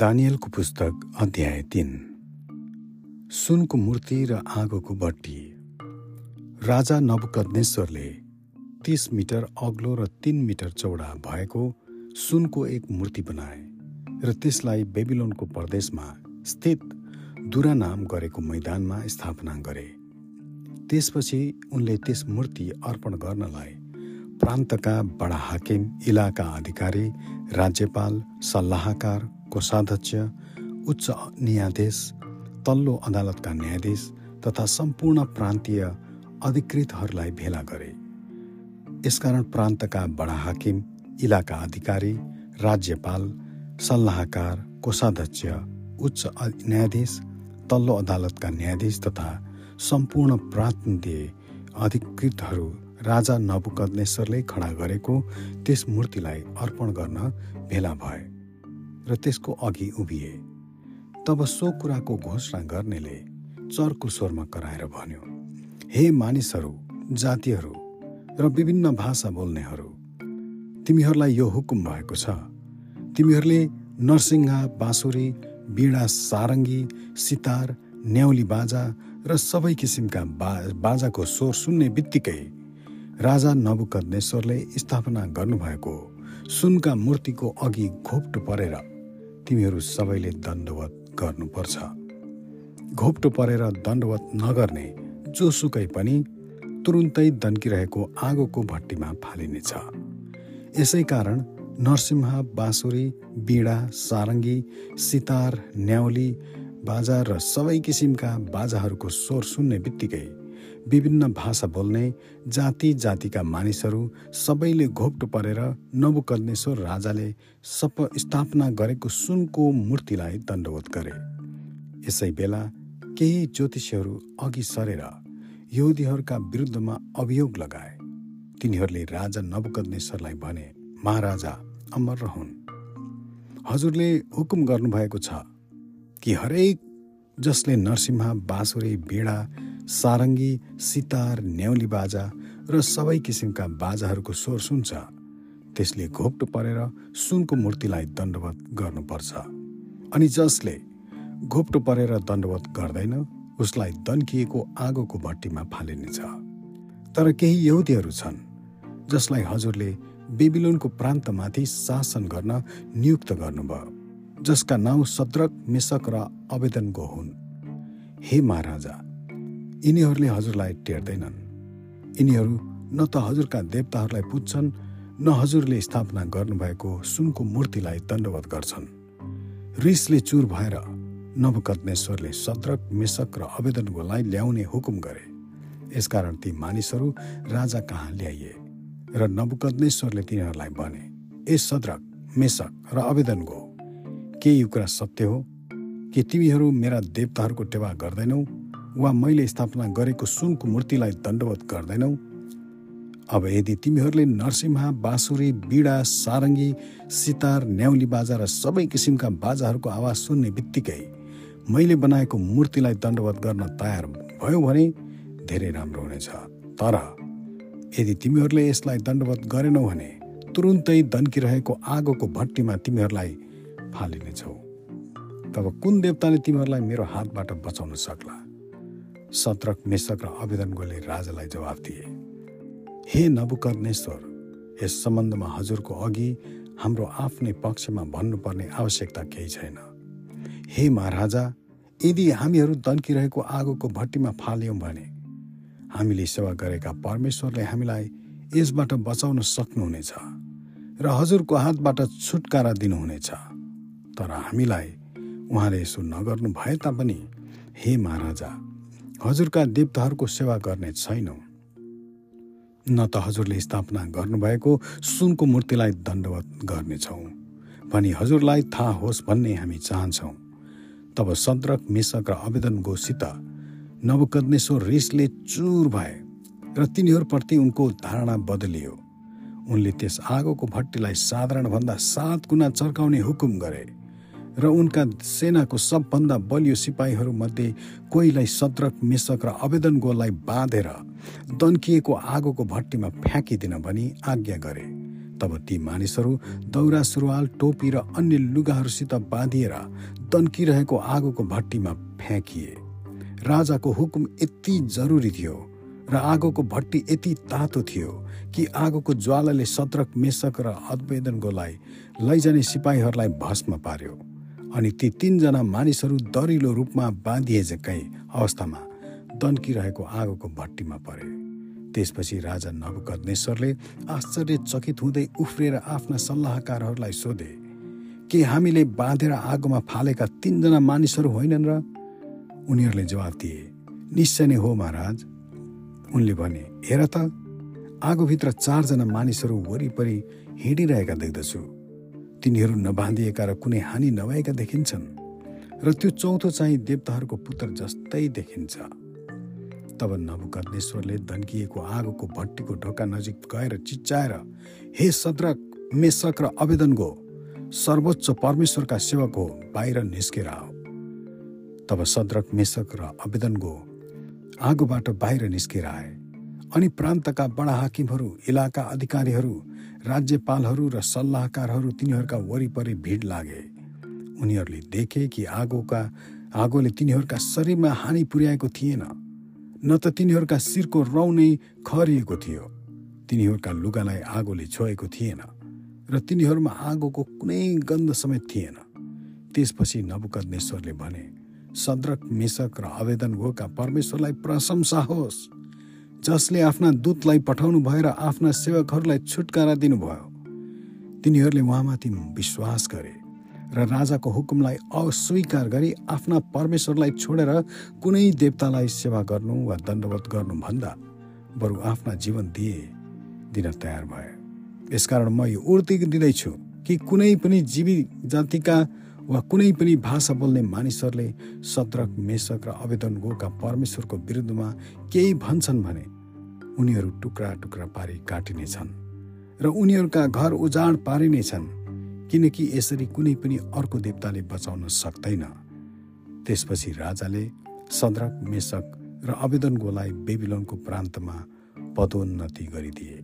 दानियलको पुस्तक अध्याय तिन। सुनको मूर्ति र आगोको बट्टी। राजा नबुकदनेश्वरले तिस मिटर अग्लो र तिन मिटर चौडा भएको सुनको एक मूर्ति बनाए र त्यसलाई बेबिलोनको प्रदेशमा स्थित दुरा नाम गरेको मैदानमा स्थापना गरे। त्यसपछि उनले त्यस मूर्ति अर्पण गर्नलाई प्रान्तका बडा हाकिम इलाका अधिकारी राज्यपाल सल्लाहकार कोषाध्यक्ष उच्च न्यायाधीश तल्लो अदालतका न्यायाधीश तथा सम्पूर्ण प्रान्तीय अधिकृतहरूलाई भेला गरे। यसकारण प्रान्तका बडा हाकिम इलाका अधिकारी राज्यपाल सल्लाहकार कोषाध्यक्ष उच्च न्यायाधीश तल्लो अदालतका न्यायाधीश तथा सम्पूर्ण प्रान्तीय अधिकृतहरू राजा नबुकदनेश्वरले खडा गरेको त्यस मूर्तिलाई अर्पण गर्न भेला भए। र त्यसको अघि उभिए। तब सो कुराको घोषणा गर्नेले चर्को स्वरमा कराएर भन्यो हे मानिसहरू जातिहरू र विभिन्न भाषा बोल्नेहरू तिमीहरूलाई यो हुकुम भएको छ। तिमीहरूले नरसिंह बाँसुरी बिडा सारङ्गी सितार न्याउली बाजा र सबै किसिमका बा बाजाको स्वर सुन्ने बित्तिकै राजा नबुकदनेश्वरले स्थापना गर्नुभएको सुनका मूर्तिको अघि घोप्टो परेर तिमीहरू सबैले दण्डवत गर्नुपर्छ। घोप्टो परेर दण्डवत नगर्ने जोसुकै पनि तुरुन्तै दन्किरहेको आगोको भट्टीमा फालिनेछ। यसै कारण नरसिंह बाँसुरी बिडा सारङ्गी सितार न्याउली बाजा र सबै किसिमका बाजाहरूको स्वर सुन्ने बित्तिकै विभिन्न भाषा बोल्ने जाति जातिका मानिसहरू सबैले घोप्टो परेर नबुकदनेश्वर राजाले सप स्थापना गरेको सुनको मूर्तिलाई दण्डवत गरे। यसै बेला केही ज्योतिषीहरू अघि सरेर यहुदीहरूका विरुद्धमा अभियोग लगाए। तिनीहरूले राजा नबुकदनेश्वरलाई भने महाराजा अमर रहन्। हजुरले हुकुम गर्नुभएको छ कि हरेक जसले नरसिंह बाँसुरी बिडा सारङ्गी सितार न्याउली बाजा र सबै किसिमका बाजाहरूको स्वर सुन्छ। त्यसले घोप्टो परेर सुनको मूर्तिलाई दण्डवत गर्नुपर्छ। अनि जसले घोप्टो परेर दण्डवत गर्दैन उसलाई दन्किएको आगोको भट्टीमा फालिनेछ। तर केही यहुदीहरू छन् जसलाई हजुरले बेबिलोनको प्रान्तमाथि शासन गर्न नियुक्त गर्नुभयो। जसका नाउँ सद्रक मेसक र आवेदनको हुन्। हे महाराजा यिनीहरूले हजुरलाई टेर्दैनन्। यिनीहरू न त हजुरका देवताहरूलाई पुज्छन् न हजुरले स्थापना गर्नुभएको सुनको मूर्तिलाई दण्डवत गर्छन्। रिसले चुर भएर नवकत्नेश्वरले सत्रक मेसक र आवेदनकोलाई ल्याउने हुकुम गरे। यसकारण ती मानिसहरू राजा कहाँ ल्याइए? र नवकत्नेश्वरले तिनीहरूलाई भने ए सद्रक मेसक र आवेदनको के यो कुरा सत्य हो कि तिमीहरू मेरा देवताहरूको टेवा गर्दैनौ? वा मैले स्थापना गरेको सुनको मूर्तिलाई दण्डवत गर्दैनौ? अब यदि तिमीहरूले नरसिंह बाँसुरी बिडा सारङ्गी सितार न्याउली बाजा र सबै किसिमका बाजाहरूको आवाज सुन्ने बित्तिकै मैले बनाएको मूर्तिलाई दण्डवत गर्न तयार भयो भने धेरै राम्रो हुनेछ। तर यदि तिमीहरूले यसलाई दण्डवत गरेनौ भने तुरुन्तै दन्किरहेको आगोको भट्टीमा तिमीहरूलाई फालिनेछौ। तब कुन देवताले तिमीहरूलाई मेरो हातबाट बचाउन सक्ला? सत्रक मेसक र आवेदनगोले राजालाई जवाफ दिए हे नबुकर्नेश्वर यस सम्बन्धमा हजुरको अघि हाम्रो आफ्नै पक्षमा भन्नुपर्ने आवश्यकता केही छैन। हे महाराजा यदि हामीहरू दन्किरहेको आगोको भट्टीमा फाल्यौँ भने हामीले सेवा गरेका परमेश्वरले हामीलाई यसबाट बचाउन सक्नुहुनेछ र हजुरको हातबाट छुटकारा दिनुहुनेछ। तर हामीलाई उहाँले यसो नगर्नु भए तापनि हे महाराजा हजुरका देवताहरूको सेवा गर्ने छैनौँ। न त हजुरले स्थापना गर्नुभएको सुनको मूर्तिलाई दण्डवत गर्नेछौँ भनी हजुरलाई थाहा होस् भन्ने हामी चाहन्छौँ। तब सद्रक मिसक र आवेदन गोसित नवकद्नेश्वर रिसले चुर भए र तिनीहरूप्रति उनको धारणा बदलियो। उनले त्यस आगोको भट्टीलाई साधारणभन्दा सात गुणा चर्काउने हुकुम गरे। र उनका सेनाको सबभन्दा बलियो सिपाहीहरूमध्ये कोहीलाई सत्रक मेसक र आवेदन गोलाई बाँधेर दन्किएको आगोको भट्टीमा फ्याँकिदिन भनी आज्ञा गरे। तब ती मानिसहरू दौरा सुरुवाल टोपी र अन्य लुगाहरूसित बाँधिएर तन्किरहेको आगोको भट्टीमा फ्याँकिए। राजाको हुकुम यति जरुरी थियो र आगोको भट्टी यति तातो थियो कि आगोको ज्वालाले सत्रक मेसक र अद्वेदनकोलाई लैजाने सिपाहीहरूलाई भस्म पार्यो। अनि ती तिनजना मानिसहरू दरिलो रूपमा बाँधिएकै अवस्थामा दन्किरहेको आगोको भट्टीमा परे। त्यसपछि राजा नबुकदनेश्वरले आश्चर्यचकित हुँदै उफ्रिएर आफ्ना सल्लाहकारहरूलाई सोधे के हामीले बाँधेर आगोमा फालेका तिनजना मानिसहरू होइनन् र? उनीहरूले जवाब दिए निश्चय नै हो महाराज। उनले भने हेर त आगोभित्र चारजना मानिसहरू वरिपरि हिँडिरहेका देख्दछु। तिनीहरू नबाँधिएका र कुनै हानि नभएका देखिन्छन् र त्यो चौथो चाहिँ देवताहरूको पुत्र जस्तै देखिन्छ। तब नबुकर्नेश्वरले दन्किएको आगोको भट्टीको ढोका नजिक गएर चिच्चाएर हे सद्रक मेसक र आवेदनको सर्वोच्च परमेश्वरका सेवक हो बाहिर निस्केर आओ तब सद्रक मेसक र आवेदनको आगोबाट बाहिर निस्केर आए। अनि प्रान्तका बडा हाकिमहरू इलाका अधिकारीहरू राज्यपालहरू र सल्लाहकारहरू तिनीहरूका वरिपरि भिड लागे। उनीहरूले देखे कि आगोका आगोले तिनीहरूका शरीरमा हानि पुर्याएको थिएन। न त तिनीहरूका शिरको रौँ नै खरिएको थियो। तिनीहरूका लुगालाई आगोले छोएको थिएन र तिनीहरूमा आगोको कुनै गन्ध समेत थिएन। त्यसपछि नबुकदनेश्वरले भने सद्रक मेसक र आवेदन गोका परमेश्वरलाई प्रशंसा होस्। जसले आफ्ना दूतलाई पठाउनु भएर आफ्ना सेवकहरूलाई छुटकारा दिनुभयो। तिनीहरूले उहाँमाथि विश्वास गरे र राजाको हुकुमलाई अस्वीकार गरी आफ्ना परमेश्वरलाई छोडेर कुनै देवतालाई सेवा गर्नु वा दण्डवत गर्नुभन्दा बरु आफ्ना जीवन दिए दिन तयार भए यसकारण म यो उर्ति दिँदैछु कि कुनै पनि जीवी जातिका वा कुनै पनि भाषा बोल्ने मानिसहरूले सत्रक मेसक र आवेदन गोका परमेश्वरको विरुद्धमा केही भन्छन् भने उनीहरू टुक्रा टुक्रा पारी काटिनेछन् र उनीहरूका घर उजाड पारिनेछन् किनकि यसरी कुनै पनि अर्को देवताले बचाउन सक्दैन। त्यसपछि राजाले सद्रक मेसक र आवेदन गोलाई बेबिलोनको प्रान्तमा पदोन्नति गरिदिए।